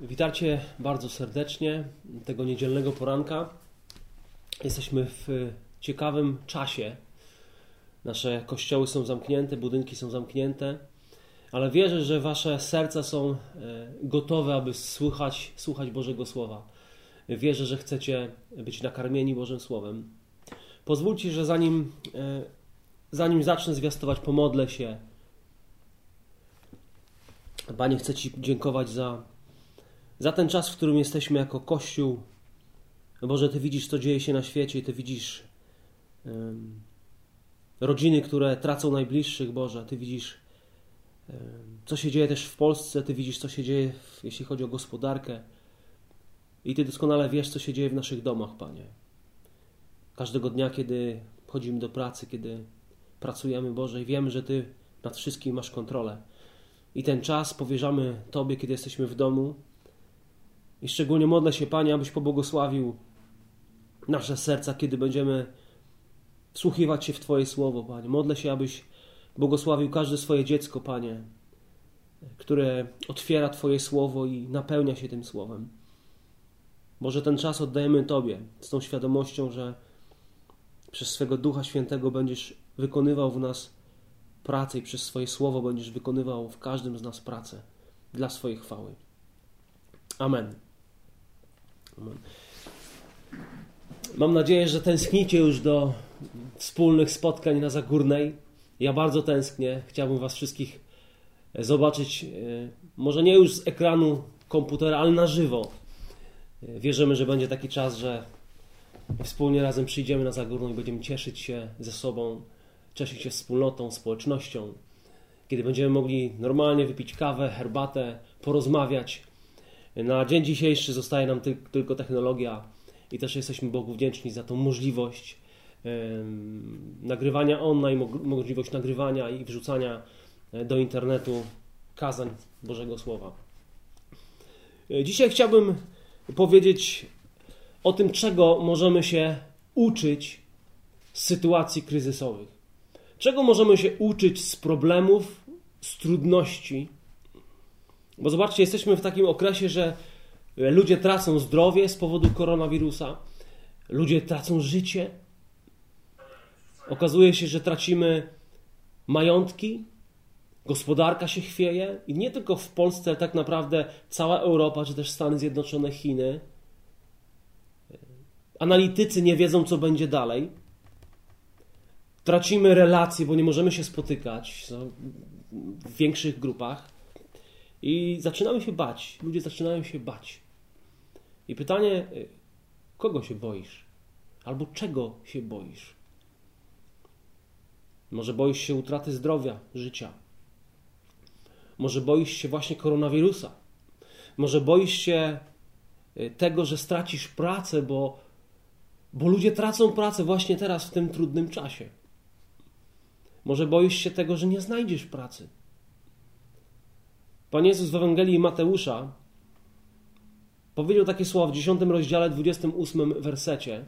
Witajcie bardzo serdecznie tego niedzielnego poranka. Jesteśmy w ciekawym czasie. Nasze kościoły są zamknięte, budynki są zamknięte, ale wierzę, że wasze serca są e, gotowe, aby słuchać, słuchać Bożego Słowa. Wierzę, że chcecie być nakarmieni Bożym Słowem. Pozwólcie, że zanim, e, zanim zacznę zwiastować, pomodlę się. Panie, chcę Ci dziękować za za ten czas, w którym jesteśmy jako Kościół. Boże, Ty widzisz, co dzieje się na świecie, Ty widzisz um, rodziny, które tracą najbliższych, Boże, Ty widzisz, um, co się dzieje też w Polsce, Ty widzisz, co się dzieje, w, jeśli chodzi o gospodarkę. I Ty doskonale wiesz, co się dzieje w naszych domach, Panie. Każdego dnia, kiedy chodzimy do pracy, kiedy pracujemy, Boże, i wiemy, że Ty nad wszystkim masz kontrolę. I ten czas powierzamy Tobie, kiedy jesteśmy w domu, i szczególnie modlę się, Panie, abyś pobłogosławił nasze serca, kiedy będziemy wsłuchiwać się w Twoje słowo, Panie. Modlę się, abyś błogosławił każde swoje dziecko, Panie, które otwiera Twoje słowo i napełnia się tym słowem. Może ten czas oddajemy Tobie z tą świadomością, że przez swego Ducha Świętego będziesz wykonywał w nas pracę i przez swoje słowo będziesz wykonywał w każdym z nas pracę dla swojej chwały. Amen. Mam nadzieję, że tęsknicie już do wspólnych spotkań na Zagórnej. Ja bardzo tęsknię. Chciałbym Was wszystkich zobaczyć, e, może nie już z ekranu komputera, ale na żywo. E, wierzymy, że będzie taki czas, że wspólnie razem przyjdziemy na Zagórną i będziemy cieszyć się ze sobą, cieszyć się wspólnotą, społecznością. Kiedy będziemy mogli normalnie wypić kawę, herbatę, porozmawiać, na dzień dzisiejszy zostaje nam ty tylko technologia i też jesteśmy Bogu wdzięczni za tą możliwość nagrywania online, możliwość nagrywania i wrzucania e, do internetu kazań Bożego Słowa. E, dzisiaj chciałbym powiedzieć o tym, czego możemy się uczyć z sytuacji kryzysowych. Czego możemy się uczyć z problemów, z trudności, bo zobaczcie, jesteśmy w takim okresie, że ludzie tracą zdrowie z powodu koronawirusa, ludzie tracą życie. Okazuje się, że tracimy majątki, gospodarka się chwieje i nie tylko w Polsce, ale tak naprawdę cała Europa, czy też Stany Zjednoczone, Chiny. Analitycy nie wiedzą, co będzie dalej. Tracimy relacje, bo nie możemy się spotykać w większych grupach. I zaczynamy się bać. Ludzie zaczynają się bać. I pytanie, y, kogo się boisz? Albo czego się boisz? Może boisz się utraty zdrowia, życia. Może boisz się właśnie koronawirusa. Może boisz się y, tego, że stracisz pracę, bo, bo ludzie tracą pracę właśnie teraz, w tym trudnym czasie. Może boisz się tego, że nie znajdziesz pracy. Pan Jezus w Ewangelii Mateusza powiedział takie słowa w 10 rozdziale, 28 wersecie.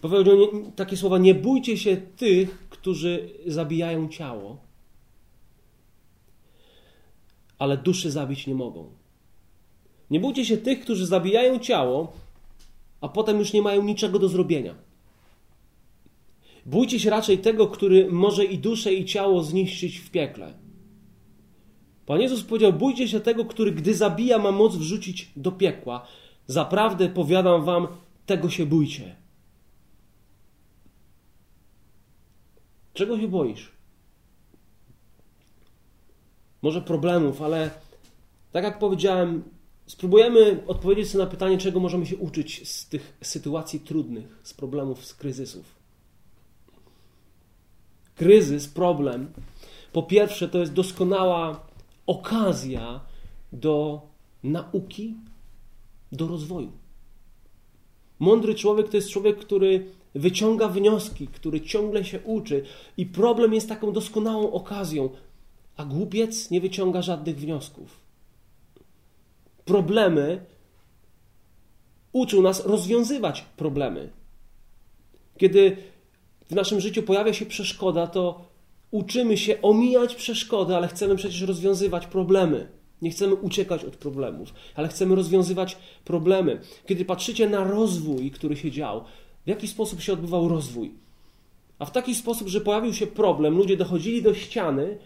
Powiedział takie słowa: Nie bójcie się tych, którzy zabijają ciało, ale duszy zabić nie mogą. Nie bójcie się tych, którzy zabijają ciało, a potem już nie mają niczego do zrobienia. Bójcie się raczej tego, który może i duszę, i ciało zniszczyć w piekle. Pan Jezus powiedział: Bójcie się tego, który gdy zabija, ma moc wrzucić do piekła. Zaprawdę powiadam wam, tego się bójcie. Czego się boisz? Może problemów, ale tak jak powiedziałem, spróbujemy odpowiedzieć sobie na pytanie, czego możemy się uczyć z tych sytuacji trudnych, z problemów, z kryzysów. Kryzys, problem, po pierwsze, to jest doskonała okazja do nauki, do rozwoju. Mądry człowiek to jest człowiek, który wyciąga wnioski, który ciągle się uczy, i problem jest taką doskonałą okazją, a głupiec nie wyciąga żadnych wniosków. Problemy uczą nas rozwiązywać problemy. Kiedy w naszym życiu pojawia się przeszkoda, to uczymy się omijać przeszkody, ale chcemy przecież rozwiązywać problemy. Nie chcemy uciekać od problemów, ale chcemy rozwiązywać problemy. Kiedy patrzycie na rozwój, który się dział, w jaki sposób się odbywał rozwój? A w taki sposób, że pojawił się problem, ludzie dochodzili do ściany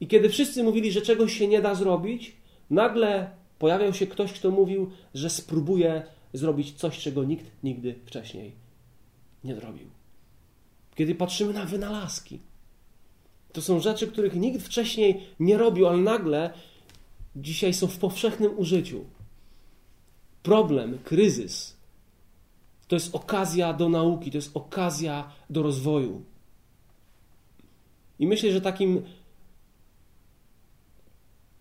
i kiedy wszyscy mówili, że czegoś się nie da zrobić, nagle pojawiał się ktoś, kto mówił, że spróbuje zrobić coś, czego nikt nigdy wcześniej nie zrobił. Kiedy patrzymy na wynalazki, to są rzeczy, których nikt wcześniej nie robił, ale nagle dzisiaj są w powszechnym użyciu. Problem, kryzys to jest okazja do nauki, to jest okazja do rozwoju. I myślę, że takim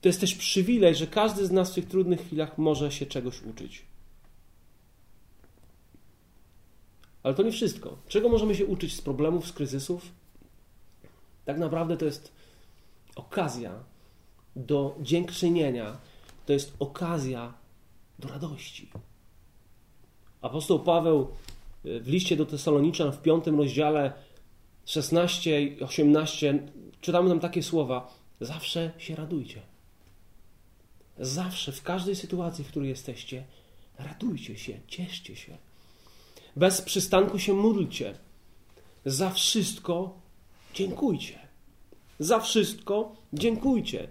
to jest też przywilej, że każdy z nas w tych trudnych chwilach może się czegoś uczyć. Ale to nie wszystko. Czego możemy się uczyć z problemów, z kryzysów? Tak naprawdę to jest okazja do dziękczynienia, to jest okazja do radości. Apostoł Paweł y, w liście do Tesaloniczan w piątym rozdziale 16 i 18 czytamy tam takie słowa: Zawsze się radujcie. Zawsze, w każdej sytuacji, w której jesteście, radujcie się, cieszcie się. Bez przystanku się módlcie. Za wszystko dziękujcie. Za wszystko dziękujcie.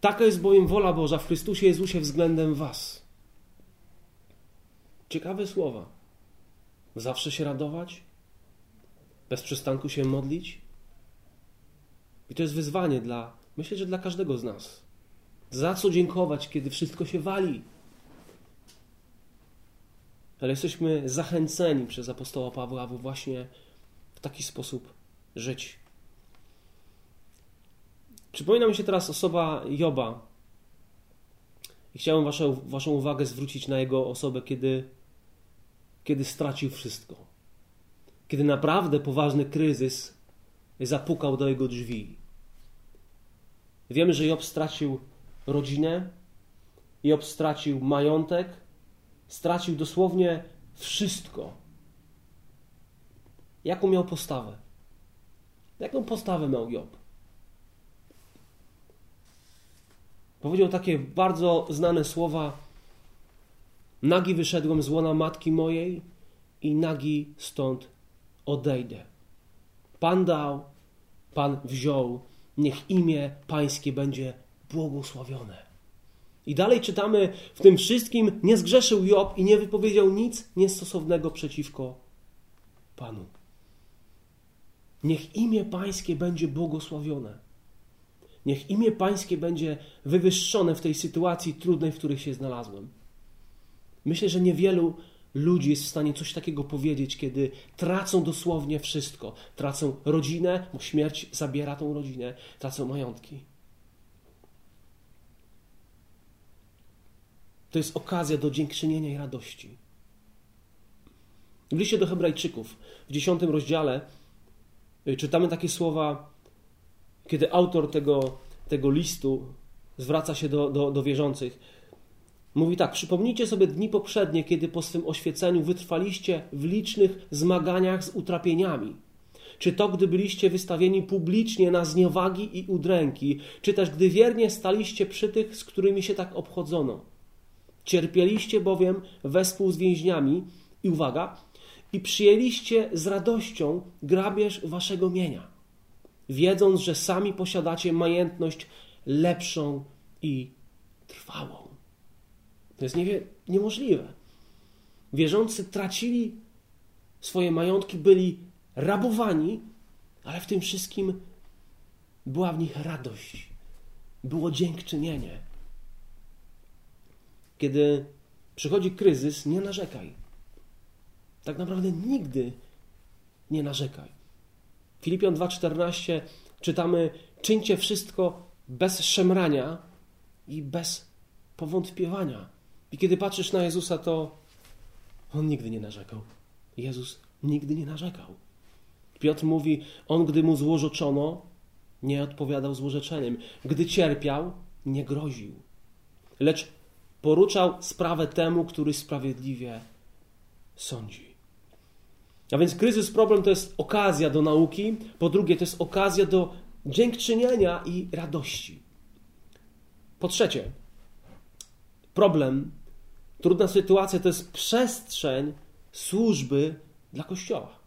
Taka jest bowiem wola Boża w Chrystusie Jezusie względem Was. Ciekawe słowa. Zawsze się radować, bez przystanku się modlić. I to jest wyzwanie dla, myślę, że dla każdego z nas. Za co dziękować, kiedy wszystko się wali? Ale jesteśmy zachęceni przez apostoła Pawła, aby właśnie w taki sposób żyć. Przypomina mi się teraz osoba Joba. I chciałem waszą, waszą uwagę zwrócić na jego osobę, kiedy, kiedy stracił wszystko. Kiedy naprawdę poważny kryzys zapukał do jego drzwi. Wiemy, że Job stracił rodzinę, Job stracił majątek, stracił dosłownie wszystko. Jaką miał postawę? Jaką postawę miał Job? Powiedział takie bardzo znane słowa: Nagi wyszedłem z łona matki mojej i nagi stąd odejdę. Pan dał, Pan wziął, niech imię Pańskie będzie błogosławione. I dalej czytamy, w tym wszystkim nie zgrzeszył Job i nie wypowiedział nic niestosownego przeciwko Panu. Niech imię Pańskie będzie błogosławione. Niech imię Pańskie będzie wywyższone w tej sytuacji trudnej, w której się znalazłem. Myślę, że niewielu ludzi jest w stanie coś takiego powiedzieć, kiedy tracą dosłownie wszystko. Tracą rodzinę, bo śmierć zabiera tą rodzinę, tracą majątki. To jest okazja do dziękczynienia i radości. W liście do Hebrajczyków, w dziesiątym rozdziale, czytamy takie słowa, kiedy autor tego, tego listu zwraca się do, do, do wierzących. Mówi tak: Przypomnijcie sobie dni poprzednie, kiedy po swym oświeceniu wytrwaliście w licznych zmaganiach z utrapieniami. Czy to, gdy byliście wystawieni publicznie na zniewagi i udręki, czy też gdy wiernie staliście przy tych, z którymi się tak obchodzono. Cierpieliście bowiem wespół z więźniami i uwaga, i przyjęliście z radością grabież waszego mienia, wiedząc, że sami posiadacie majętność lepszą i trwałą. To jest nie, niemożliwe. Wierzący tracili swoje majątki, byli rabowani, ale w tym wszystkim była w nich radość, było dziękczynienie. Kiedy przychodzi kryzys, nie narzekaj. Tak naprawdę nigdy nie narzekaj. Filipian 2:14 czytamy: czyńcie wszystko bez szemrania i bez powątpiewania. I kiedy patrzysz na Jezusa, to on nigdy nie narzekał. Jezus nigdy nie narzekał. Piotr mówi: On, gdy mu złożoczono, nie odpowiadał złorzeczeniem. Gdy cierpiał, nie groził. Lecz poruczał sprawę temu, który sprawiedliwie sądzi. A więc kryzys, problem to jest okazja do nauki, po drugie, to jest okazja do dziękczynienia i radości. Po trzecie, problem, trudna sytuacja to jest przestrzeń służby dla Kościoła.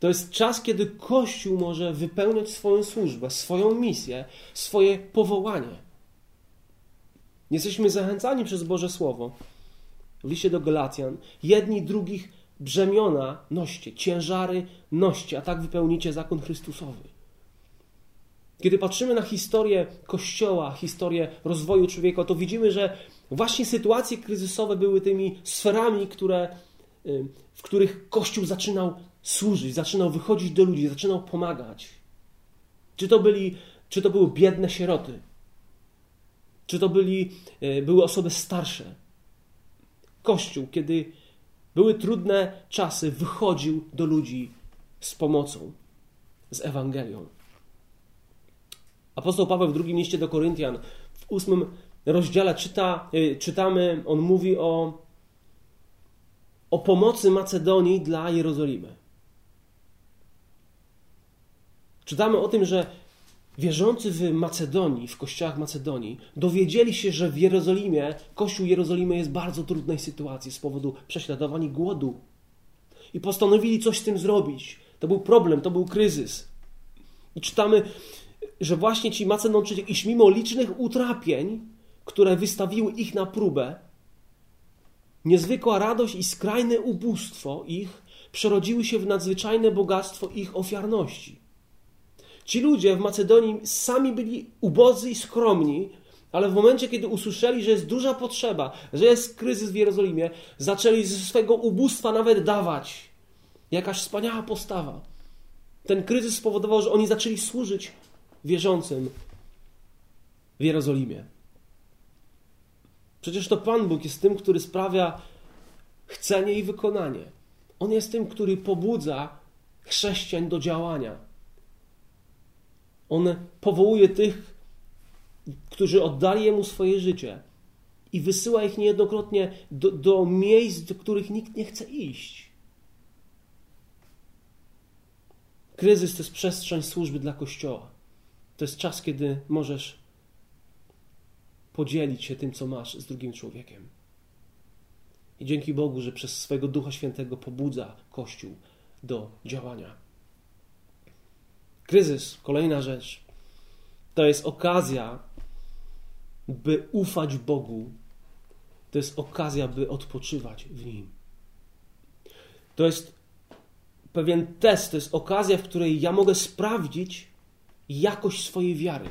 To jest czas, kiedy Kościół może wypełniać swoją służbę, swoją misję, swoje powołanie. Jesteśmy zachęcani przez Boże Słowo w liście do Galacjan. Jedni drugich brzemiona noście, ciężary noście, a tak wypełnicie zakon Chrystusowy. Kiedy patrzymy na historię Kościoła, historię rozwoju człowieka, to widzimy, że właśnie sytuacje kryzysowe były tymi sferami, które, y, w których Kościół zaczynał służyć, zaczynał wychodzić do ludzi, zaczynał pomagać. Czy to, byli, czy to były biedne sieroty, czy to byli, y, były osoby starsze. Kościół, kiedy były trudne czasy, wychodził do ludzi z pomocą, z Ewangelią. Apostoł Paweł w drugim liście do Koryntian, w ósmym rozdziale czyta, y, czytamy, on mówi o, o pomocy Macedonii dla Jerozolimy. Czytamy o tym, że wierzący w Macedonii, w kościołach Macedonii, dowiedzieli się, że w Jerozolimie, kościół Jerozolimy jest w bardzo trudnej sytuacji z powodu prześladowań i głodu. I postanowili coś z tym zrobić. To był problem, to był kryzys. I czytamy, że właśnie ci Macedonczycy, iż mimo licznych utrapień, które wystawiły ich na próbę, niezwykła radość i skrajne ubóstwo ich przerodziły się w nadzwyczajne bogactwo ich ofiarności. Ci ludzie w Macedonii sami byli ubodzy i skromni, ale w momencie, kiedy usłyszeli, że jest duża potrzeba, że jest kryzys w Jerozolimie, zaczęli ze swego ubóstwa nawet dawać. Jakaś wspaniała postawa. Ten kryzys spowodował, że oni zaczęli służyć wierzącym w Jerozolimie. Przecież to Pan Bóg jest tym, który sprawia chcenie i wykonanie. On jest tym, który pobudza chrześcijan do działania. On powołuje tych, którzy oddali Jemu swoje życie i wysyła ich niejednokrotnie do, do miejsc, do których nikt nie chce iść. Kryzys to jest przestrzeń służby dla Kościoła. To jest czas, kiedy możesz podzielić się tym, co masz z drugim człowiekiem. I dzięki Bogu, że przez swojego Ducha Świętego pobudza Kościół do działania. Kryzys, kolejna rzecz, to jest okazja, by ufać Bogu. To jest okazja, by odpoczywać w Nim. To jest pewien test, to jest okazja, w której ja mogę sprawdzić, jakość swojej wiary,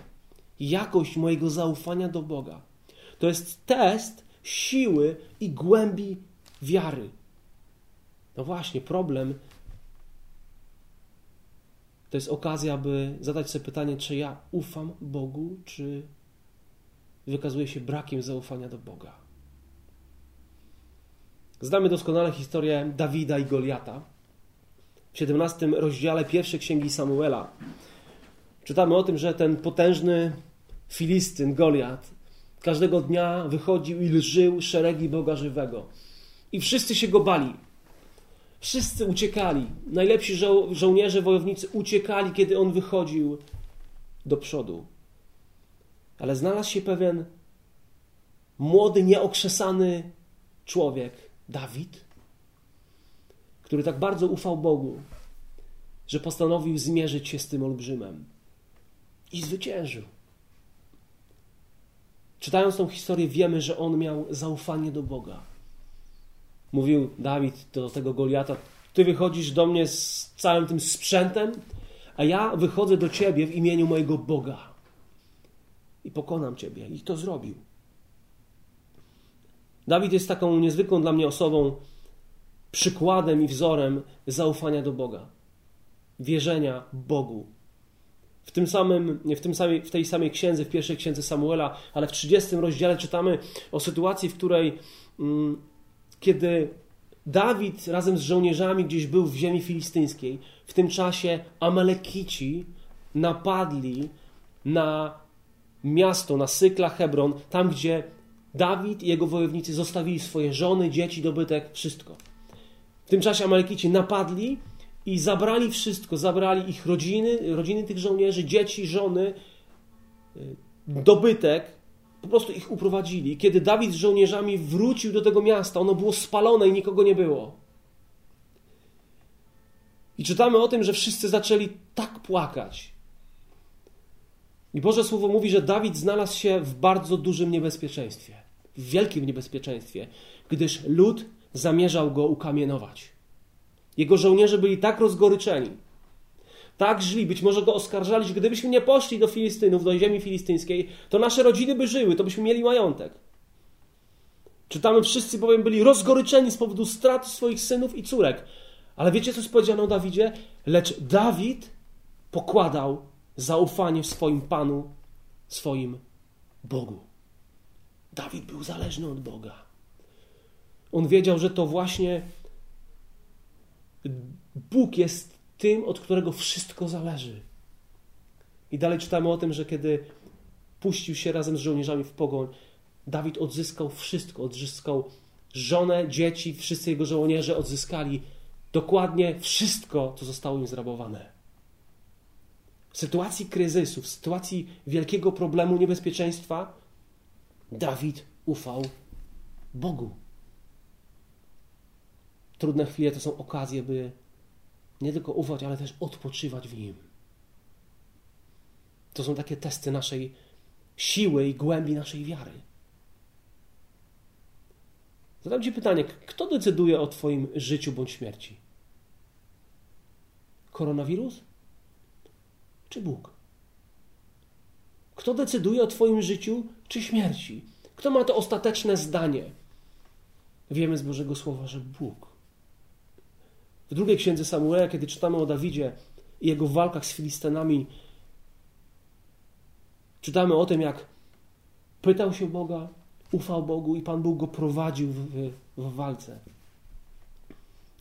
jakość mojego zaufania do Boga. To jest test siły i głębi wiary. No właśnie, problem to jest okazja, by zadać sobie pytanie, czy ja ufam Bogu, czy wykazuję się brakiem zaufania do Boga. Znamy doskonale historię Dawida i Goliata. W 17 rozdziale pierwszej księgi Samuela Czytamy o tym, że ten potężny Filistyn, Goliat, każdego dnia wychodził i lżył szeregi Boga żywego. I wszyscy się go bali. Wszyscy uciekali. Najlepsi żo żołnierze, wojownicy uciekali, kiedy on wychodził do przodu. Ale znalazł się pewien młody, nieokrzesany człowiek, Dawid, który tak bardzo ufał Bogu, że postanowił zmierzyć się z tym olbrzymem i zwyciężył. Czytając tą historię, wiemy, że on miał zaufanie do Boga. Mówił Dawid do tego Goliata: Ty wychodzisz do mnie z całym tym sprzętem, a ja wychodzę do ciebie w imieniu mojego Boga i pokonam ciebie. I to zrobił. Dawid jest taką niezwykłą dla mnie osobą, przykładem i wzorem zaufania do Boga, wierzenia Bogu, w, tym samym, w, tym samej, w tej samej księdze, w pierwszej księdze Samuela, ale w 30 rozdziale czytamy o sytuacji, w której mm, kiedy Dawid razem z żołnierzami gdzieś był w ziemi filistyńskiej, w tym czasie Amalekici napadli na miasto, na Sykla Hebron, tam gdzie Dawid i jego wojownicy zostawili swoje żony, dzieci, dobytek, wszystko. W tym czasie Amalekici napadli i zabrali wszystko, zabrali ich rodziny, rodziny tych żołnierzy, dzieci, żony, y, dobytek po prostu ich uprowadzili. Kiedy Dawid z żołnierzami wrócił do tego miasta, ono było spalone i nikogo nie było. I czytamy o tym, że wszyscy zaczęli tak płakać. I Boże Słowo mówi, że Dawid znalazł się w bardzo dużym niebezpieczeństwie, w wielkim niebezpieczeństwie, gdyż lud zamierzał go ukamienować. Jego żołnierze byli tak rozgoryczeni, tak źli, być może go oskarżali, że gdybyśmy nie poszli do Filistynów, do ziemi filistyńskiej, to nasze rodziny by żyły, to byśmy mieli majątek. Czytamy, wszyscy bowiem byli rozgoryczeni z powodu straty swoich synów i córek. Ale wiecie, co powiedziano o Dawidzie? Lecz Dawid pokładał zaufanie w swoim Panu, swoim Bogu. Dawid był zależny od Boga. On wiedział, że to właśnie Bóg jest tym, od którego wszystko zależy. I dalej czytamy o tym, że kiedy puścił się razem z żołnierzami w pogoń, Dawid odzyskał wszystko. Odzyskał żonę, dzieci, wszyscy jego żołnierze odzyskali dokładnie wszystko, co zostało im zrabowane. W sytuacji kryzysu, w sytuacji wielkiego problemu, niebezpieczeństwa, Dawid ufał Bogu. Trudne chwile to są okazje, by nie tylko ufać, ale też odpoczywać w Nim. To są takie testy naszej siły i głębi naszej wiary. Zadam Ci pytanie, kto decyduje o Twoim życiu bądź śmierci? Koronawirus? Czy Bóg? Kto decyduje o Twoim życiu czy śmierci? Kto ma to ostateczne zdanie? Wiemy z Bożego Słowa, że Bóg. W drugiej księdze Samuela, kiedy czytamy o Dawidzie i jego walkach z Filistanami, czytamy o tym, jak pytał się Boga, ufał Bogu i Pan Bóg go prowadził w, w walce.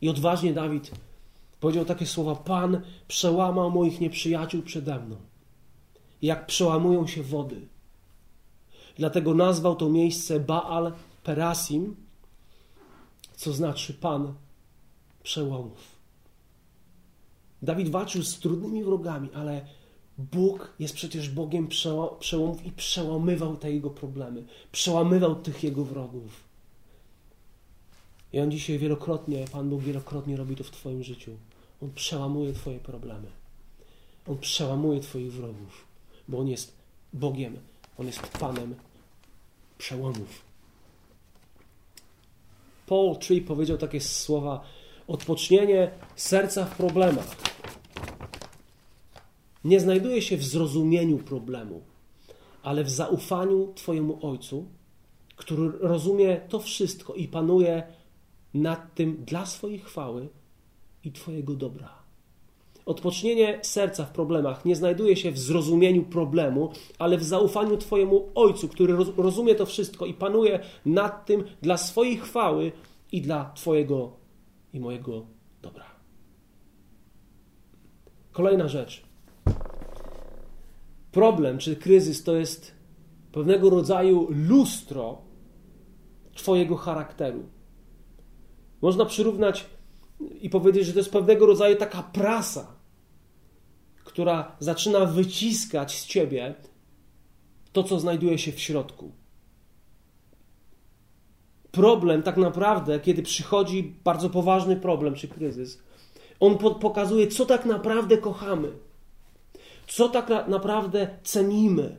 I odważnie Dawid powiedział takie słowa: Pan przełamał moich nieprzyjaciół przede mną, jak przełamują się wody. Dlatego nazwał to miejsce Baal Perasim, co znaczy Pan przełomów. Dawid walczył z trudnymi wrogami, ale Bóg jest przecież Bogiem przełomów i przełamywał te jego problemy, przełamywał tych jego wrogów. I on dzisiaj wielokrotnie, Pan Bóg wielokrotnie robi to w Twoim życiu. On przełamuje Twoje problemy. On przełamuje Twoich wrogów, bo On jest Bogiem, On jest Panem przełomów. Paul Tree powiedział takie słowa: Odpocznienie serca w problemach nie znajduje się w zrozumieniu problemu, ale w zaufaniu Twojemu Ojcu, który rozumie to wszystko i panuje nad tym dla swojej chwały i Twojego dobra. Odpocznienie serca w problemach nie znajduje się w zrozumieniu problemu, ale w zaufaniu Twojemu Ojcu, który rozumie to wszystko i panuje nad tym dla swojej chwały i dla Twojego i mojego dobra. Kolejna rzecz. Problem czy kryzys to jest pewnego rodzaju lustro Twojego charakteru. Można przyrównać i powiedzieć, że to jest pewnego rodzaju taka prasa, która zaczyna wyciskać z ciebie to, co znajduje się w środku. Problem, tak naprawdę, kiedy przychodzi bardzo poważny problem czy kryzys, on pokazuje, co tak naprawdę kochamy, co tak naprawdę cenimy.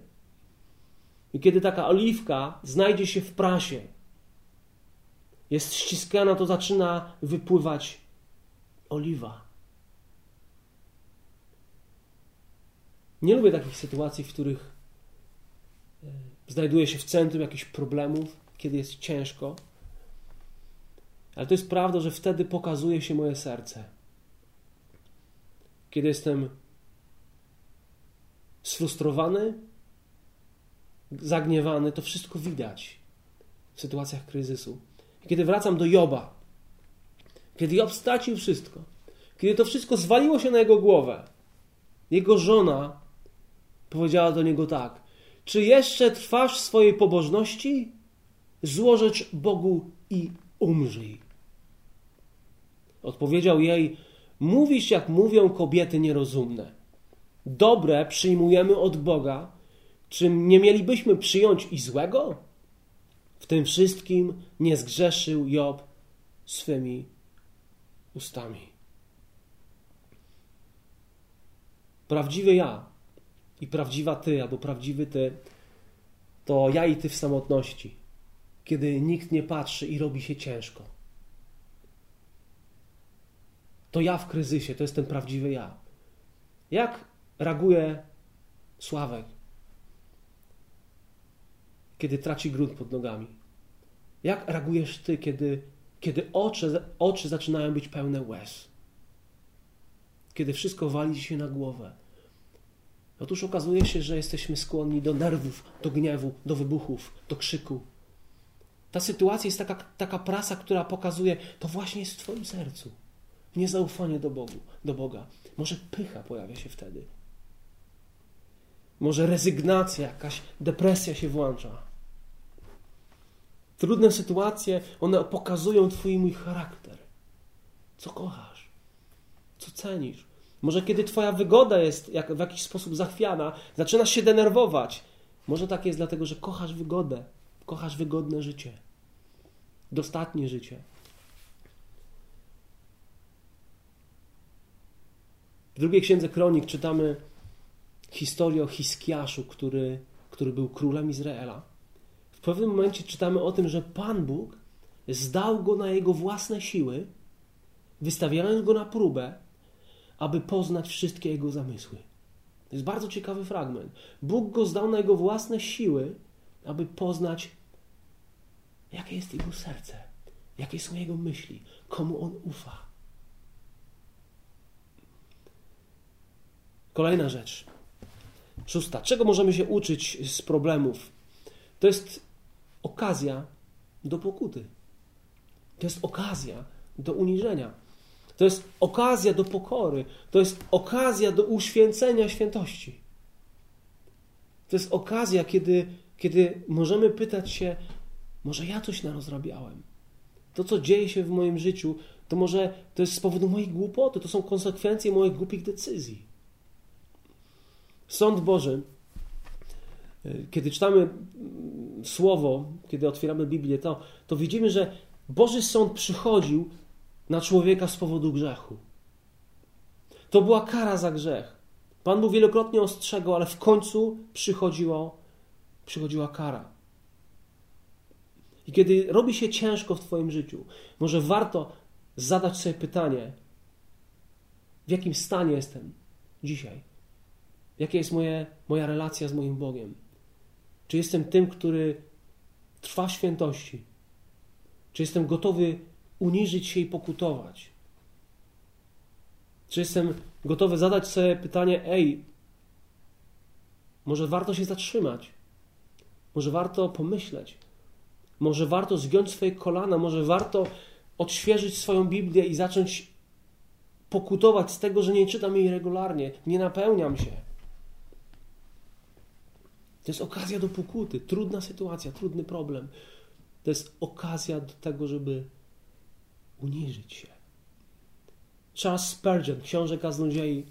I kiedy taka oliwka znajdzie się w prasie, jest ściskana, to zaczyna wypływać oliwa. Nie lubię takich sytuacji, w których e, znajduję się w centrum jakichś problemów, kiedy jest ciężko. Ale to jest prawda, że wtedy pokazuje się moje serce. Kiedy jestem sfrustrowany, zagniewany, to wszystko widać w sytuacjach kryzysu. Kiedy wracam do Joba, kiedy Job stracił wszystko, kiedy to wszystko zwaliło się na jego głowę, jego żona powiedziała do niego tak: Czy jeszcze trwasz w swojej pobożności? Złożecz Bogu i umrzyj. Odpowiedział jej: Mówisz, jak mówią kobiety nierozumne. Dobre przyjmujemy od Boga, Czy nie mielibyśmy przyjąć i złego? W tym wszystkim nie zgrzeszył Job swymi ustami. Prawdziwy ja i prawdziwa ty, albo prawdziwy ty, to ja i ty w samotności, kiedy nikt nie patrzy i robi się ciężko. To ja w kryzysie, to jest ten prawdziwy ja. Jak reaguje Sławek, kiedy traci grunt pod nogami? Jak reagujesz ty, kiedy, kiedy oczy, oczy zaczynają być pełne łez? Kiedy wszystko wali się na głowę? Otóż okazuje się, że jesteśmy skłonni do nerwów, do gniewu, do wybuchów, do krzyku. Ta sytuacja jest taka, taka prasa, która pokazuje, to właśnie jest w Twoim sercu. Niezaufanie do Bogu, do Boga. Może pycha pojawia się wtedy. Może rezygnacja, jakaś depresja się włącza. Trudne sytuacje, one pokazują Twój mój charakter. Co kochasz? Co cenisz? Może kiedy Twoja wygoda jest jak, w jakiś sposób zachwiana, zaczynasz się denerwować. Może tak jest dlatego, że kochasz wygodę, kochasz wygodne życie, dostatnie życie. W drugiej księdze kronik czytamy historię o Hiskiaszu, który, który był królem Izraela. W pewnym momencie czytamy o tym, że Pan Bóg zdał go na jego własne siły, wystawiając go na próbę, aby poznać wszystkie jego zamysły. To jest bardzo ciekawy fragment. Bóg go zdał na jego własne siły, aby poznać, jakie jest jego serce, jakie są jego myśli, komu on ufa. Kolejna rzecz. Szósta. Czego możemy się uczyć z problemów? To jest okazja do pokuty. To jest okazja do uniżenia. To jest okazja do pokory. To jest okazja do uświęcenia świętości. To jest okazja, kiedy, kiedy możemy pytać się, może ja coś narozrabiałem. To, co dzieje się w moim życiu, to może to jest z powodu mojej głupoty, to są konsekwencje moich głupich decyzji. Sąd Boży, kiedy czytamy Słowo, kiedy otwieramy Biblię, to, to widzimy, że Boży Sąd przychodził na człowieka z powodu grzechu. To była kara za grzech. Pan Bóg wielokrotnie ostrzegał, ale w końcu przychodziło, przychodziła kara. I kiedy robi się ciężko w Twoim życiu, może warto zadać sobie pytanie, w jakim stanie jestem dzisiaj? Jaka jest moje, moja relacja z moim Bogiem? Czy jestem tym, który trwa świętości? Czy jestem gotowy uniżyć się i pokutować? Czy jestem gotowy zadać sobie pytanie: Ej, może warto się zatrzymać? Może warto pomyśleć? Może warto zgiąć swoje kolana? Może warto odświeżyć swoją Biblię i zacząć pokutować z tego, że nie czytam jej regularnie, nie napełniam się? To jest okazja do pokuty. Trudna sytuacja, trudny problem. To jest okazja do tego, żeby uniżyć się. Charles Spurgeon, książę kaznodziei,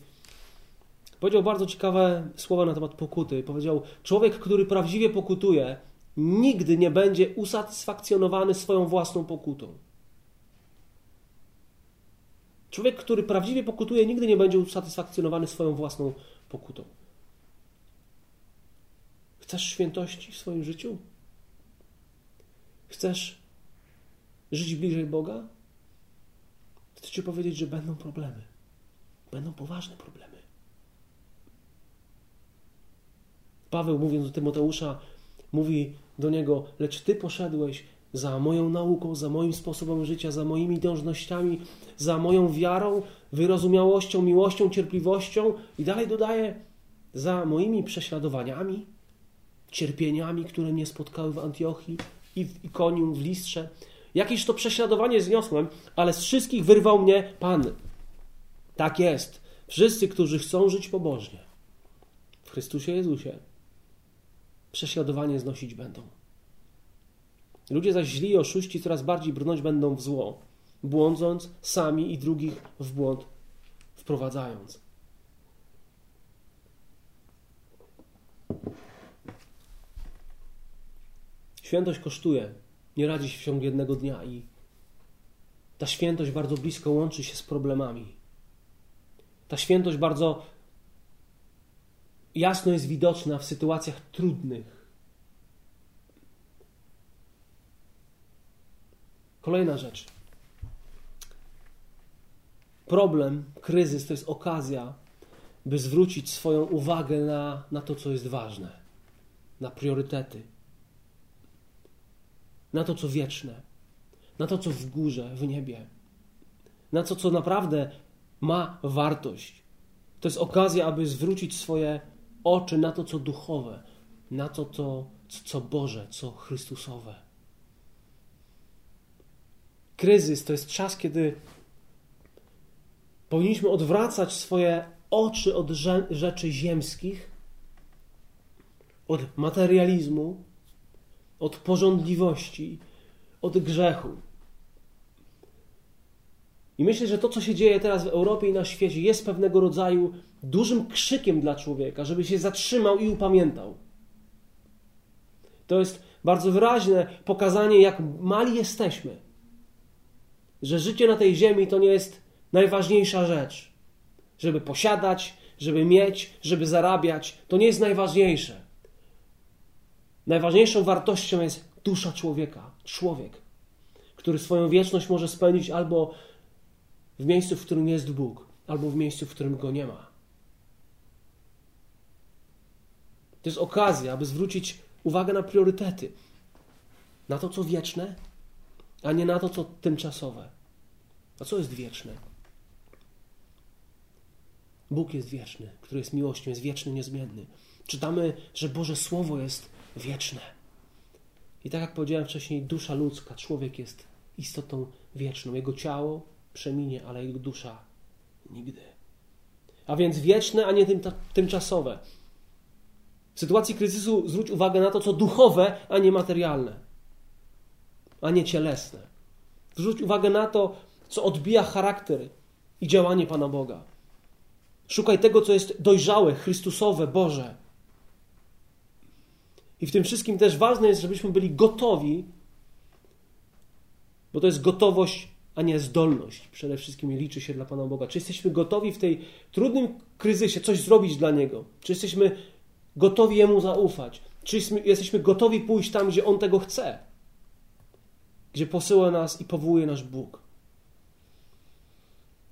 powiedział bardzo ciekawe słowa na temat pokuty. Powiedział: Człowiek, który prawdziwie pokutuje, nigdy nie będzie usatysfakcjonowany swoją własną pokutą. Człowiek, który prawdziwie pokutuje, nigdy nie będzie usatysfakcjonowany swoją własną pokutą. Chcesz świętości w swoim życiu? Chcesz żyć bliżej Boga? Chcę Ci powiedzieć, że będą problemy. Będą poważne problemy. Paweł, mówiąc do Tymoteusza, mówi do niego: Lecz Ty poszedłeś za moją nauką, za moim sposobem życia, za moimi dążnościami, za moją wiarą, wyrozumiałością, miłością, cierpliwością i dalej dodaje, za moimi prześladowaniami, cierpieniami, które mnie spotkały w Antiochii i w Ikonium, w Listrze. Jakieś to prześladowanie zniosłem, ale z wszystkich wyrwał mnie Pan. Tak jest. Wszyscy, którzy chcą żyć pobożnie w Chrystusie Jezusie, prześladowanie znosić będą. Ludzie zaś źli i oszuści coraz bardziej brnąć będą w zło, błądząc sami i drugich w błąd wprowadzając. Świętość kosztuje. Nie radzi się w ciągu jednego dnia i ta świętość bardzo blisko łączy się z problemami. Ta świętość bardzo jasno jest widoczna w sytuacjach trudnych. Kolejna rzecz. Problem, kryzys to jest okazja, by zwrócić swoją uwagę na, na to, co jest ważne, na priorytety, na to, co wieczne, na to, co w górze, w niebie, na to, co naprawdę ma wartość. To jest okazja, aby zwrócić swoje oczy na to, co duchowe, na to, co, co Boże, co Chrystusowe. Kryzys to jest czas, kiedy powinniśmy odwracać swoje oczy od rzeczy ziemskich, od materializmu, od porządliwości, od grzechu. I myślę, że to, co się dzieje teraz w Europie i na świecie, jest pewnego rodzaju dużym krzykiem dla człowieka, żeby się zatrzymał i upamiętał. To jest bardzo wyraźne pokazanie, jak mali jesteśmy. Że życie na tej ziemi to nie jest najważniejsza rzecz. Żeby posiadać, żeby mieć, żeby zarabiać, to nie jest najważniejsze. Najważniejszą wartością jest dusza człowieka, człowiek, który swoją wieczność może spędzić albo w miejscu, w którym jest Bóg, albo w miejscu, w którym go nie ma. To jest okazja, aby zwrócić uwagę na priorytety. Na to, co wieczne, a nie na to, co tymczasowe. A co jest wieczne? Bóg jest wieczny, który jest miłością, jest wieczny, niezmienny. Czytamy, że Boże Słowo jest wieczne. I tak jak powiedziałem wcześniej, dusza ludzka, człowiek jest istotą wieczną. Jego ciało przeminie, ale jego dusza nigdy. A więc wieczne, a nie tymczasowe. W sytuacji kryzysu zwróć uwagę na to, co duchowe, a nie materialne, a nie cielesne. Zwróć uwagę na to, co odbija charakter i działanie Pana Boga. Szukaj tego, co jest dojrzałe, Chrystusowe, Boże. I w tym wszystkim też ważne jest, żebyśmy byli gotowi, bo to jest gotowość, a nie zdolność. Przede wszystkim liczy się dla Pana Boga. Czy jesteśmy gotowi w tej trudnym kryzysie coś zrobić dla Niego? Czy jesteśmy gotowi Jemu zaufać? Czy jesteśmy gotowi pójść tam, gdzie On tego chce? Gdzie posyła nas i powołuje nasz Bóg?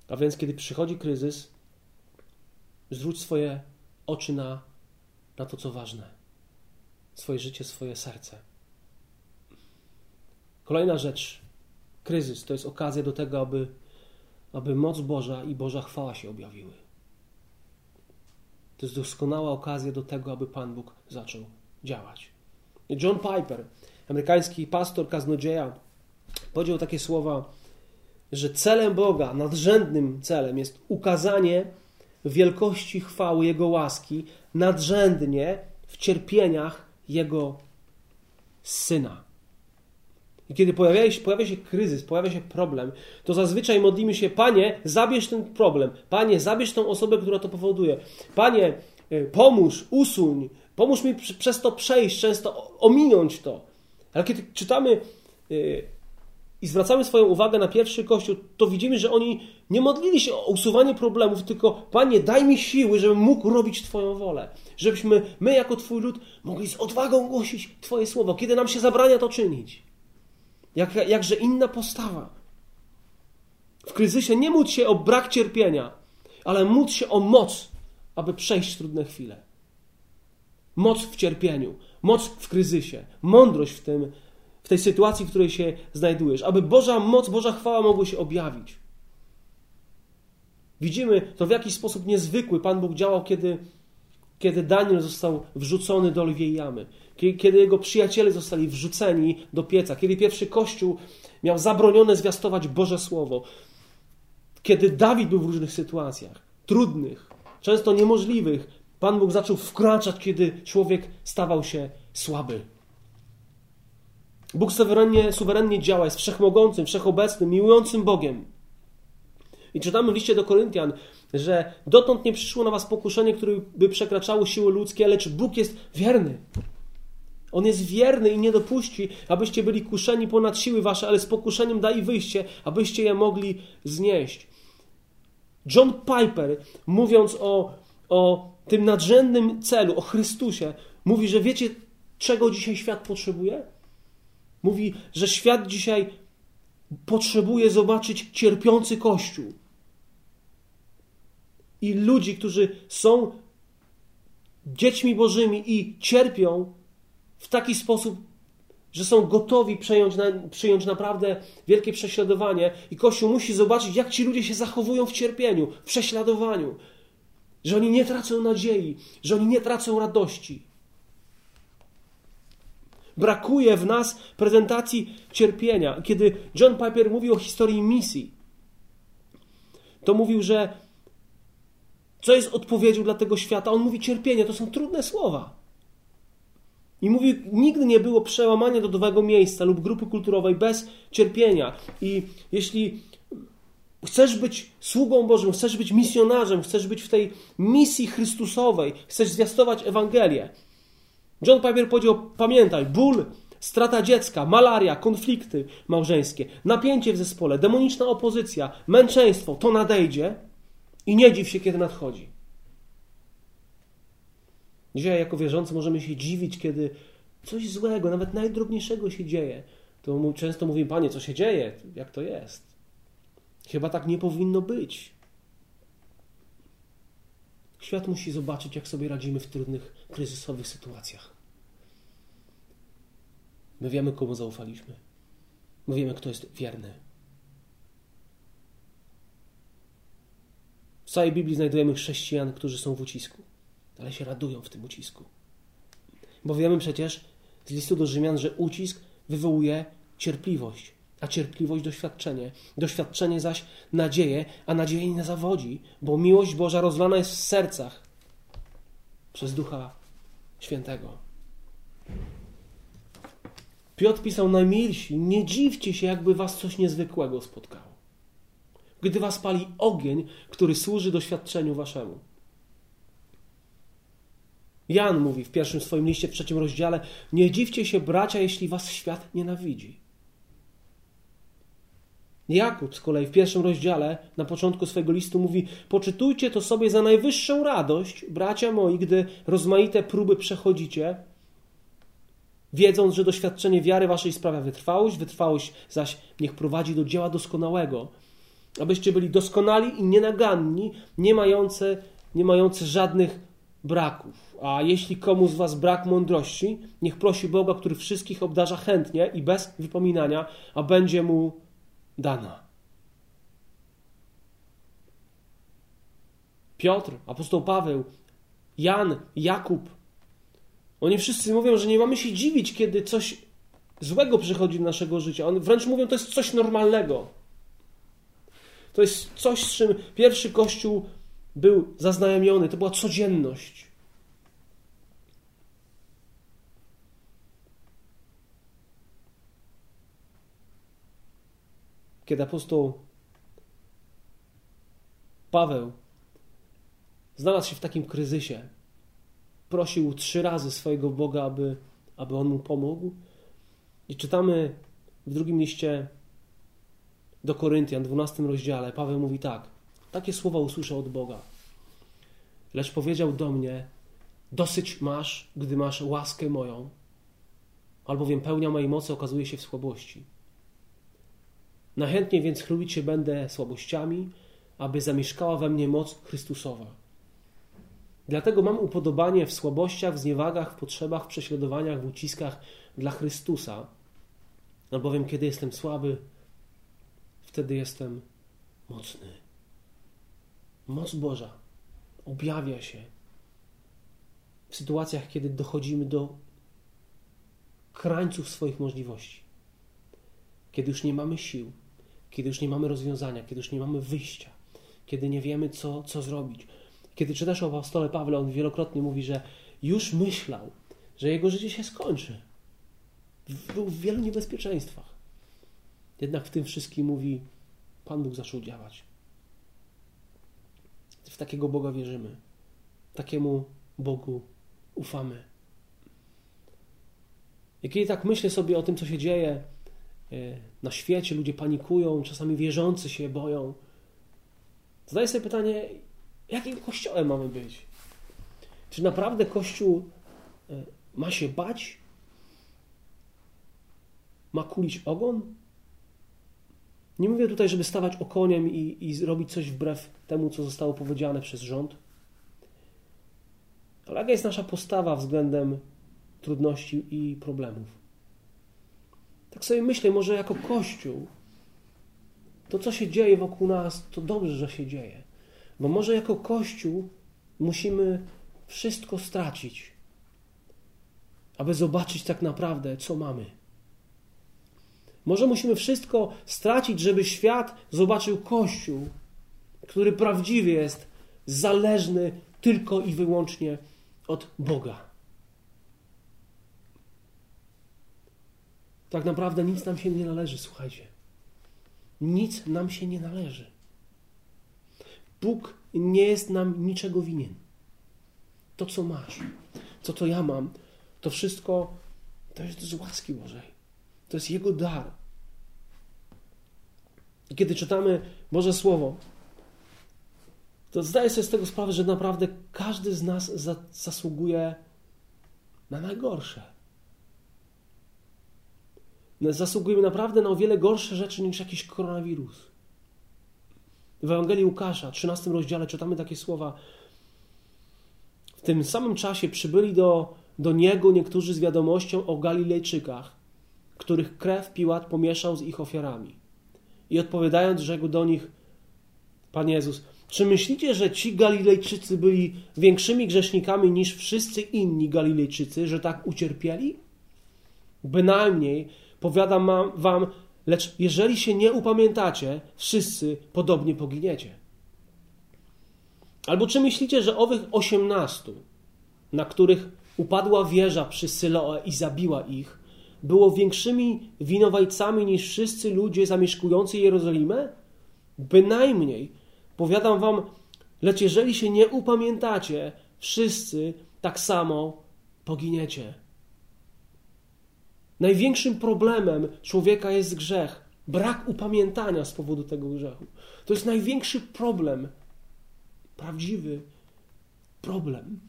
A więc, kiedy przychodzi kryzys, zwróć swoje oczy na, na to, co ważne. Swoje życie, swoje serce. Kolejna rzecz. Kryzys to jest okazja do tego, aby, aby moc Boża i Boża chwała się objawiły. To jest doskonała okazja do tego, aby Pan Bóg zaczął działać. John Piper, amerykański pastor, kaznodzieja, powiedział takie słowa, że celem Boga, nadrzędnym celem jest ukazanie wielkości chwały Jego łaski nadrzędnie w cierpieniach Jego Syna. I kiedy pojawia się, pojawia się kryzys, pojawia się problem, to zazwyczaj modlimy się, Panie, zabierz ten problem. Panie, zabierz tą osobę, która to powoduje. Panie, y, pomóż, usuń, pomóż mi przez to przejść, często ominąć to. Ale kiedy czytamy y, i zwracamy swoją uwagę na pierwszy kościół, to widzimy, że oni nie modlili się o usuwanie problemów, tylko Panie, daj mi siły, żebym mógł robić Twoją wolę. Żebyśmy my, jako Twój lud, mogli z odwagą głosić Twoje słowo, kiedy nam się zabrania to czynić. Jak, jakże inna postawa. W kryzysie nie módl się o brak cierpienia, ale módl się o moc, aby przejść trudne chwile. Moc w cierpieniu, moc w kryzysie, mądrość w tym, w tej sytuacji, w której się znajdujesz, aby Boża moc, Boża chwała mogły się objawić. Widzimy to w jakiś sposób niezwykły Pan Bóg działał, kiedy, kiedy Daniel został wrzucony do lwiej jamy kiedy jego przyjaciele zostali wrzuceni do pieca, kiedy pierwszy kościół miał zabronione zwiastować Boże Słowo, kiedy Dawid był w różnych sytuacjach, trudnych, często niemożliwych, Pan Bóg zaczął wkraczać, kiedy człowiek stawał się słaby. Bóg suwerennie, suwerennie działa, jest wszechmogącym, wszechobecnym, miłującym Bogiem. I czytamy w liście do Koryntian, że dotąd nie przyszło na was pokuszenie, które by przekraczało siły ludzkie, lecz Bóg jest wierny. On jest wierny i nie dopuści, abyście byli kuszeni ponad siły wasze, ale z pokuszeniem da i wyjście, abyście je mogli znieść. John Piper, mówiąc o, o tym nadrzędnym celu, o Chrystusie, mówi, że wiecie, czego dzisiaj świat potrzebuje? Mówi, że świat dzisiaj potrzebuje zobaczyć cierpiący Kościół. I ludzi, którzy są dziećmi Bożymi i cierpią w taki sposób, że są gotowi przyjąć, na, przyjąć naprawdę wielkie prześladowanie, i Kościół musi zobaczyć, jak ci ludzie się zachowują w cierpieniu, w prześladowaniu, że oni nie tracą nadziei, że oni nie tracą radości. Brakuje w nas prezentacji cierpienia. Kiedy John Piper mówił o historii misji, to mówił, że co jest odpowiedzią dla tego świata? On mówi cierpienie, to są trudne słowa. I mówi, nigdy nie było przełamania do nowego miejsca lub grupy kulturowej bez cierpienia. I jeśli chcesz być sługą Bożym, chcesz być misjonarzem, chcesz być w tej misji Chrystusowej, chcesz zwiastować Ewangelię, John Piper powiedział: Pamiętaj, ból, strata dziecka, malaria, konflikty małżeńskie, napięcie w zespole, demoniczna opozycja, męczeństwo to nadejdzie i nie dziw się, kiedy nadchodzi. Dzisiaj, jako wierzący, możemy się dziwić, kiedy coś złego, nawet najdrobniejszego się dzieje. To często mówimy, Panie, co się dzieje? Jak to jest? Chyba tak nie powinno być. Świat musi zobaczyć, jak sobie radzimy w trudnych, kryzysowych sytuacjach. My wiemy, komu zaufaliśmy. My wiemy, kto jest wierny. W całej Biblii znajdujemy chrześcijan, którzy są w ucisku, ale się radują w tym ucisku. Bo wiemy przecież z listu do Rzymian, że ucisk wywołuje cierpliwość, a cierpliwość doświadczenie. Doświadczenie zaś nadzieję, a nadzieję nie zawodzi, bo miłość Boża rozlana jest w sercach przez Ducha Świętego. Piotr pisał najmilsi, nie dziwcie się, jakby was coś niezwykłego spotkało. Gdy was pali ogień, który służy doświadczeniu waszemu. Jan mówi w pierwszym swoim liście, w trzecim rozdziale: Nie dziwcie się, bracia, jeśli was świat nienawidzi. Jakub z kolei w pierwszym rozdziale, na początku swojego listu mówi: Poczytujcie to sobie za najwyższą radość, bracia moi, gdy rozmaite próby przechodzicie, wiedząc, że doświadczenie wiary waszej sprawia wytrwałość, wytrwałość zaś niech prowadzi do dzieła doskonałego, abyście byli doskonali i nienaganni, nie mający, nie mający żadnych braków. A jeśli komu z was brak mądrości, niech prosi Boga, który wszystkich obdarza chętnie i bez wypominania, a będzie mu dana. Piotr, apostoł Paweł, Jan, Jakub, oni wszyscy mówią, że nie mamy się dziwić, kiedy coś złego przychodzi do naszego życia. Oni wręcz mówią, to jest coś normalnego. To jest coś, z czym pierwszy Kościół był zaznajomiony. To była codzienność. Kiedy apostoł Paweł znalazł się w takim kryzysie, prosił trzy razy swojego Boga, aby, aby on mu pomógł. I czytamy w drugim liście do Koryntian, 12 rozdziale, Paweł mówi tak: Takie słowa usłyszę od Boga. Lecz powiedział do mnie: Dosyć masz, gdy masz łaskę moją, albowiem pełnia mojej mocy okazuje się w słabości. Najchętniej więc chlubić się będę słabościami, aby zamieszkała we mnie moc Chrystusowa. Dlatego mam upodobanie w słabościach, w zniewagach, w potrzebach, w prześladowaniach, w uciskach dla Chrystusa. Albowiem kiedy jestem słaby, wtedy jestem mocny. Moc Boża objawia się w sytuacjach, kiedy dochodzimy do krańców swoich możliwości. Kiedy już nie mamy sił, kiedy już nie mamy rozwiązania, kiedy już nie mamy wyjścia, kiedy nie wiemy, co, co zrobić kiedy czytasz o apostole Pawle, on wielokrotnie mówi, że już myślał, że jego życie się skończy. Był w wielu niebezpieczeństwach. Jednak w tym wszystkim mówi, Pan Bóg zaczął działać. W takiego Boga wierzymy. Takiemu Bogu ufamy. I kiedy tak myślę sobie o tym, co się dzieje na świecie, ludzie panikują, czasami wierzący się boją, zadaję sobie pytanie, jakim kościołem mamy być? Czy naprawdę Kościół e, ma się bać? Ma kulić ogon? Nie mówię tutaj, żeby stawać okoniem i, i zrobić coś wbrew temu, co zostało powiedziane przez rząd. Ale jaka jest nasza postawa względem trudności i problemów? Tak sobie myślę, może jako Kościół, to co się dzieje wokół nas, to dobrze, że się dzieje. Bo może jako Kościół musimy wszystko stracić, aby zobaczyć tak naprawdę, co mamy. Może musimy wszystko stracić, żeby świat zobaczył Kościół, który prawdziwie jest zależny tylko i wyłącznie od Boga. Tak naprawdę nic nam się nie należy, słuchajcie. Nic nam się nie należy. Bóg nie jest nam niczego winien. To, co masz, to, co ja mam, to wszystko to jest z łaski Bożej. To jest Jego dar. I kiedy czytamy Boże Słowo, to zdaję sobie z tego sprawę, że naprawdę każdy z nas za, zasługuje na najgorsze. Zasługujemy naprawdę na o wiele gorsze rzeczy niż jakiś koronawirus. W Ewangelii Łukasza, 13 rozdziale, czytamy takie słowa. W tym samym czasie przybyli do, do niego niektórzy z wiadomością o Galilejczykach, których krew Piłat pomieszał z ich ofiarami. I odpowiadając, rzekł do nich Pan Jezus: Czy myślicie, że ci Galilejczycy byli większymi grzesznikami niż wszyscy inni Galilejczycy, że tak ucierpieli? Bynajmniej, powiadam wam, lecz jeżeli się nie upamiętacie, wszyscy podobnie poginiecie. Albo czy myślicie, że owych osiemnastu, na których upadła wieża przy Syloe i zabiła ich, było większymi winowajcami niż wszyscy ludzie zamieszkujący Jerozolimę? Bynajmniej, powiadam wam, lecz jeżeli się nie upamiętacie, wszyscy tak samo poginiecie. Największym problemem człowieka jest grzech, brak upamiętania z powodu tego grzechu. To jest największy problem, prawdziwy problem.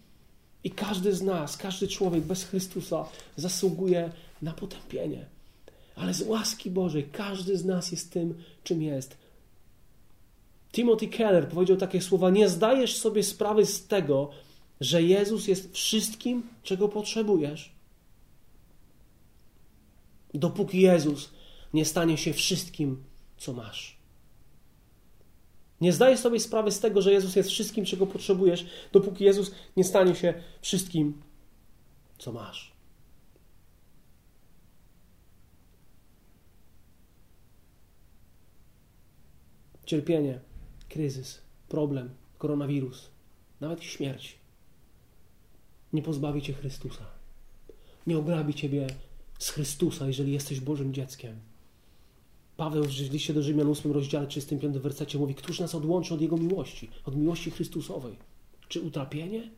I każdy z nas, każdy człowiek bez Chrystusa zasługuje na potępienie. Ale z łaski Bożej każdy z nas jest tym, czym jest. Timothy Keller powiedział takie słowa: Nie zdajesz sobie sprawy z tego, że Jezus jest wszystkim, czego potrzebujesz. Dopóki Jezus nie stanie się wszystkim, co masz. Nie zdajesz sobie sprawy z tego, że Jezus jest wszystkim, czego potrzebujesz, dopóki Jezus nie stanie się wszystkim, co masz. Cierpienie, kryzys, problem, koronawirus, nawet śmierć nie pozbawi cię Chrystusa. Nie ograbi ciebie z Chrystusa, jeżeli jesteś Bożym dzieckiem. Paweł w liście do Rzymian 8 rozdziale 35 wersecie mówi, któż nas odłączy od Jego miłości, od miłości Chrystusowej? Czy utrapienie?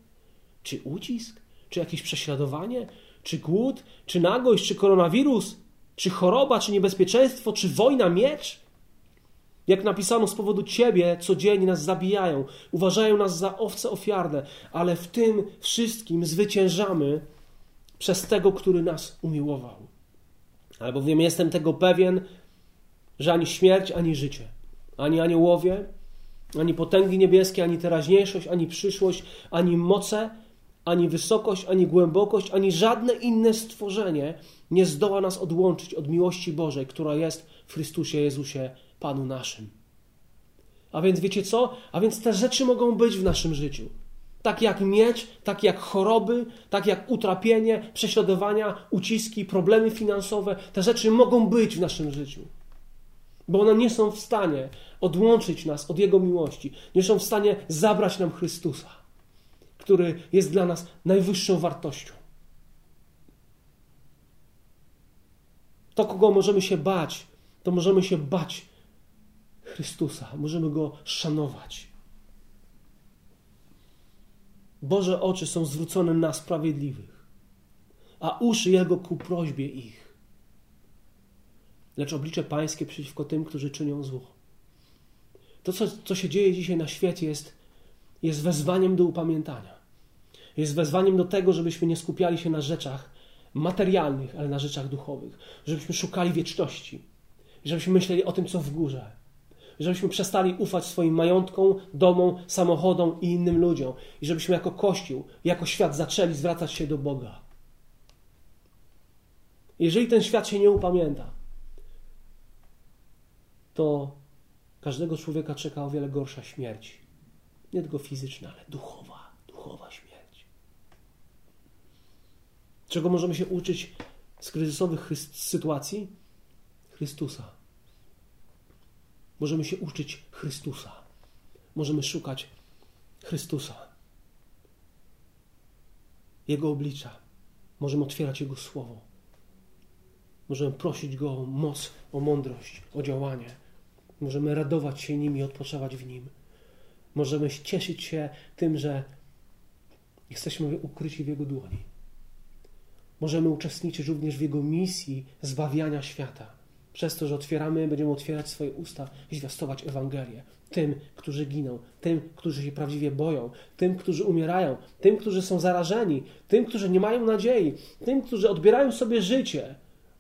Czy ucisk? Czy jakieś prześladowanie? Czy głód? Czy nagość? Czy koronawirus? Czy choroba? Czy niebezpieczeństwo? Czy wojna, miecz? Jak napisano, z powodu Ciebie codziennie nas zabijają, uważają nas za owce ofiarne, ale w tym wszystkim zwyciężamy przez tego, który nas umiłował. Albowiem jestem tego pewien, że ani śmierć, ani życie, ani aniołowie, ani potęgi niebieskie, ani teraźniejszość, ani przyszłość, ani moce, ani wysokość, ani głębokość, ani żadne inne stworzenie nie zdoła nas odłączyć od miłości Bożej, która jest w Chrystusie Jezusie, Panu naszym. A więc wiecie co? A więc te rzeczy mogą być w naszym życiu. Tak jak miecz, tak jak choroby, tak jak utrapienie, prześladowania, uciski, problemy finansowe, te rzeczy mogą być w naszym życiu bo one nie są w stanie odłączyć nas od Jego miłości, nie są w stanie zabrać nam Chrystusa, który jest dla nas najwyższą wartością. To, kogo możemy się bać, to możemy się bać Chrystusa, możemy Go szanować. Boże oczy są zwrócone na sprawiedliwych. a uszy Jego ku prośbie ich. Lecz oblicze Pańskie przeciwko tym, którzy czynią zło. To, co, co się dzieje dzisiaj na świecie, jest, jest wezwaniem do upamiętania. Jest wezwaniem do tego, żebyśmy nie skupiali się na rzeczach materialnych, ale na rzeczach duchowych. Żebyśmy szukali wieczności. Żebyśmy myśleli o tym, co w górze żebyśmy przestali ufać swoim majątkom, domom, samochodom i innym ludziom. I żebyśmy jako Kościół, jako świat zaczęli zwracać się do Boga. Jeżeli ten świat się nie upamięta, to każdego człowieka czeka o wiele gorsza śmierć. Nie tylko fizyczna, ale duchowa, duchowa śmierć. Czego możemy się uczyć z kryzysowych sytuacji? Chrystusa. Możemy się uczyć Chrystusa. Możemy szukać Chrystusa. Jego oblicza. Możemy otwierać Jego słowo. Możemy prosić Go o moc, o mądrość, o działanie. Możemy radować się nim i odpoczywać w nim. Możemy cieszyć się tym, że jesteśmy ukryci w Jego dłoni. Możemy uczestniczyć również w Jego misji zbawiania świata przez to, że otwieramy, będziemy otwierać swoje usta i zwiastować Ewangelię. Tym, którzy giną, tym, którzy się prawdziwie boją, tym, którzy umierają, tym, którzy są zarażeni, tym, którzy nie mają nadziei, tym, którzy odbierają sobie życie,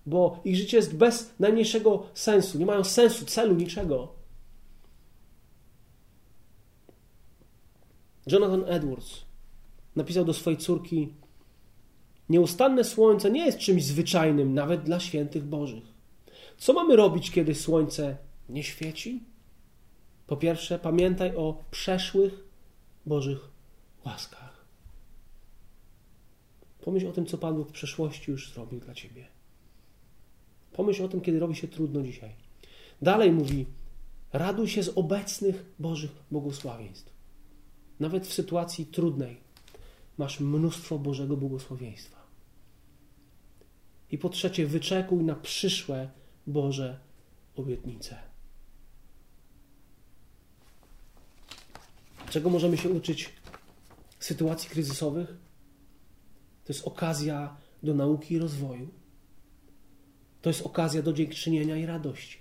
bo ich życie jest bez najmniejszego sensu, nie mają sensu, celu, niczego. Jonathan Edwards napisał do swojej córki: Nieustanne słońce nie jest czymś zwyczajnym, nawet dla świętych Bożych. Co mamy robić, kiedy słońce nie świeci? Po pierwsze, pamiętaj o przeszłych Bożych łaskach. Pomyśl o tym, co Pan Bóg w przeszłości już zrobił dla Ciebie. Pomyśl o tym, kiedy robi się trudno dzisiaj. Dalej mówi: raduj się z obecnych Bożych błogosławieństw. Nawet w sytuacji trudnej masz mnóstwo Bożego błogosławieństwa. I po trzecie, wyczekuj na przyszłe Boże obietnice. Czego możemy się uczyć w sytuacji kryzysowych? To jest okazja do nauki i rozwoju. To jest okazja do dziękczynienia i radości.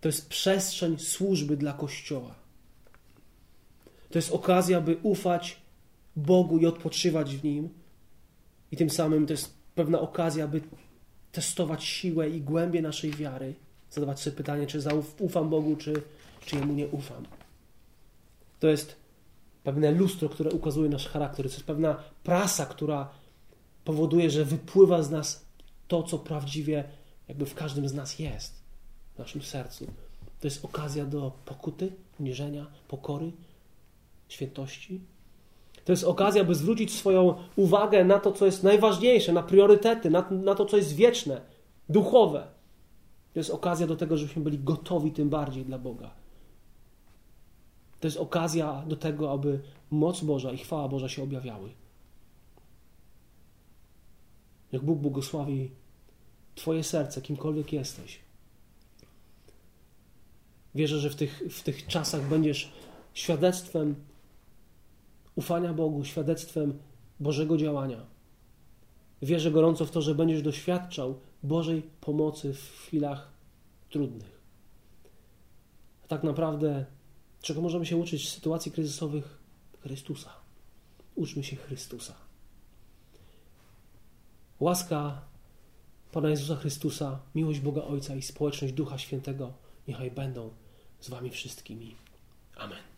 To jest przestrzeń służby dla Kościoła. To jest okazja, by ufać Bogu i odpoczywać w Nim. I tym samym to jest pewna okazja, by testować siłę i głębię naszej wiary, zadawać sobie pytanie, czy ufam Bogu, czy, czy Jemu nie ufam. To jest pewne lustro, które ukazuje nasz charakter. To jest pewna prasa, która powoduje, że wypływa z nas to, co prawdziwie jakby w każdym z nas jest, w naszym sercu. To jest okazja do pokuty, uniżenia, pokory, świętości. To jest okazja, by zwrócić swoją uwagę na to, co jest najważniejsze, na priorytety, na, na to, co jest wieczne, duchowe. To jest okazja do tego, żebyśmy byli gotowi tym bardziej dla Boga. To jest okazja do tego, aby moc Boża i chwała Boża się objawiały. Jak Bóg błogosławi Twoje serce, kimkolwiek jesteś. Wierzę, że w tych, w tych czasach będziesz świadectwem ufania Bogu, świadectwem Bożego działania. Wierzę gorąco w to, że będziesz doświadczał Bożej pomocy w chwilach trudnych. A tak naprawdę, czego możemy się uczyć w sytuacji kryzysowych? Chrystusa. Uczmy się Chrystusa. Łaska Pana Jezusa Chrystusa, miłość Boga Ojca i społeczność Ducha Świętego niechaj będą z Wami wszystkimi. Amen.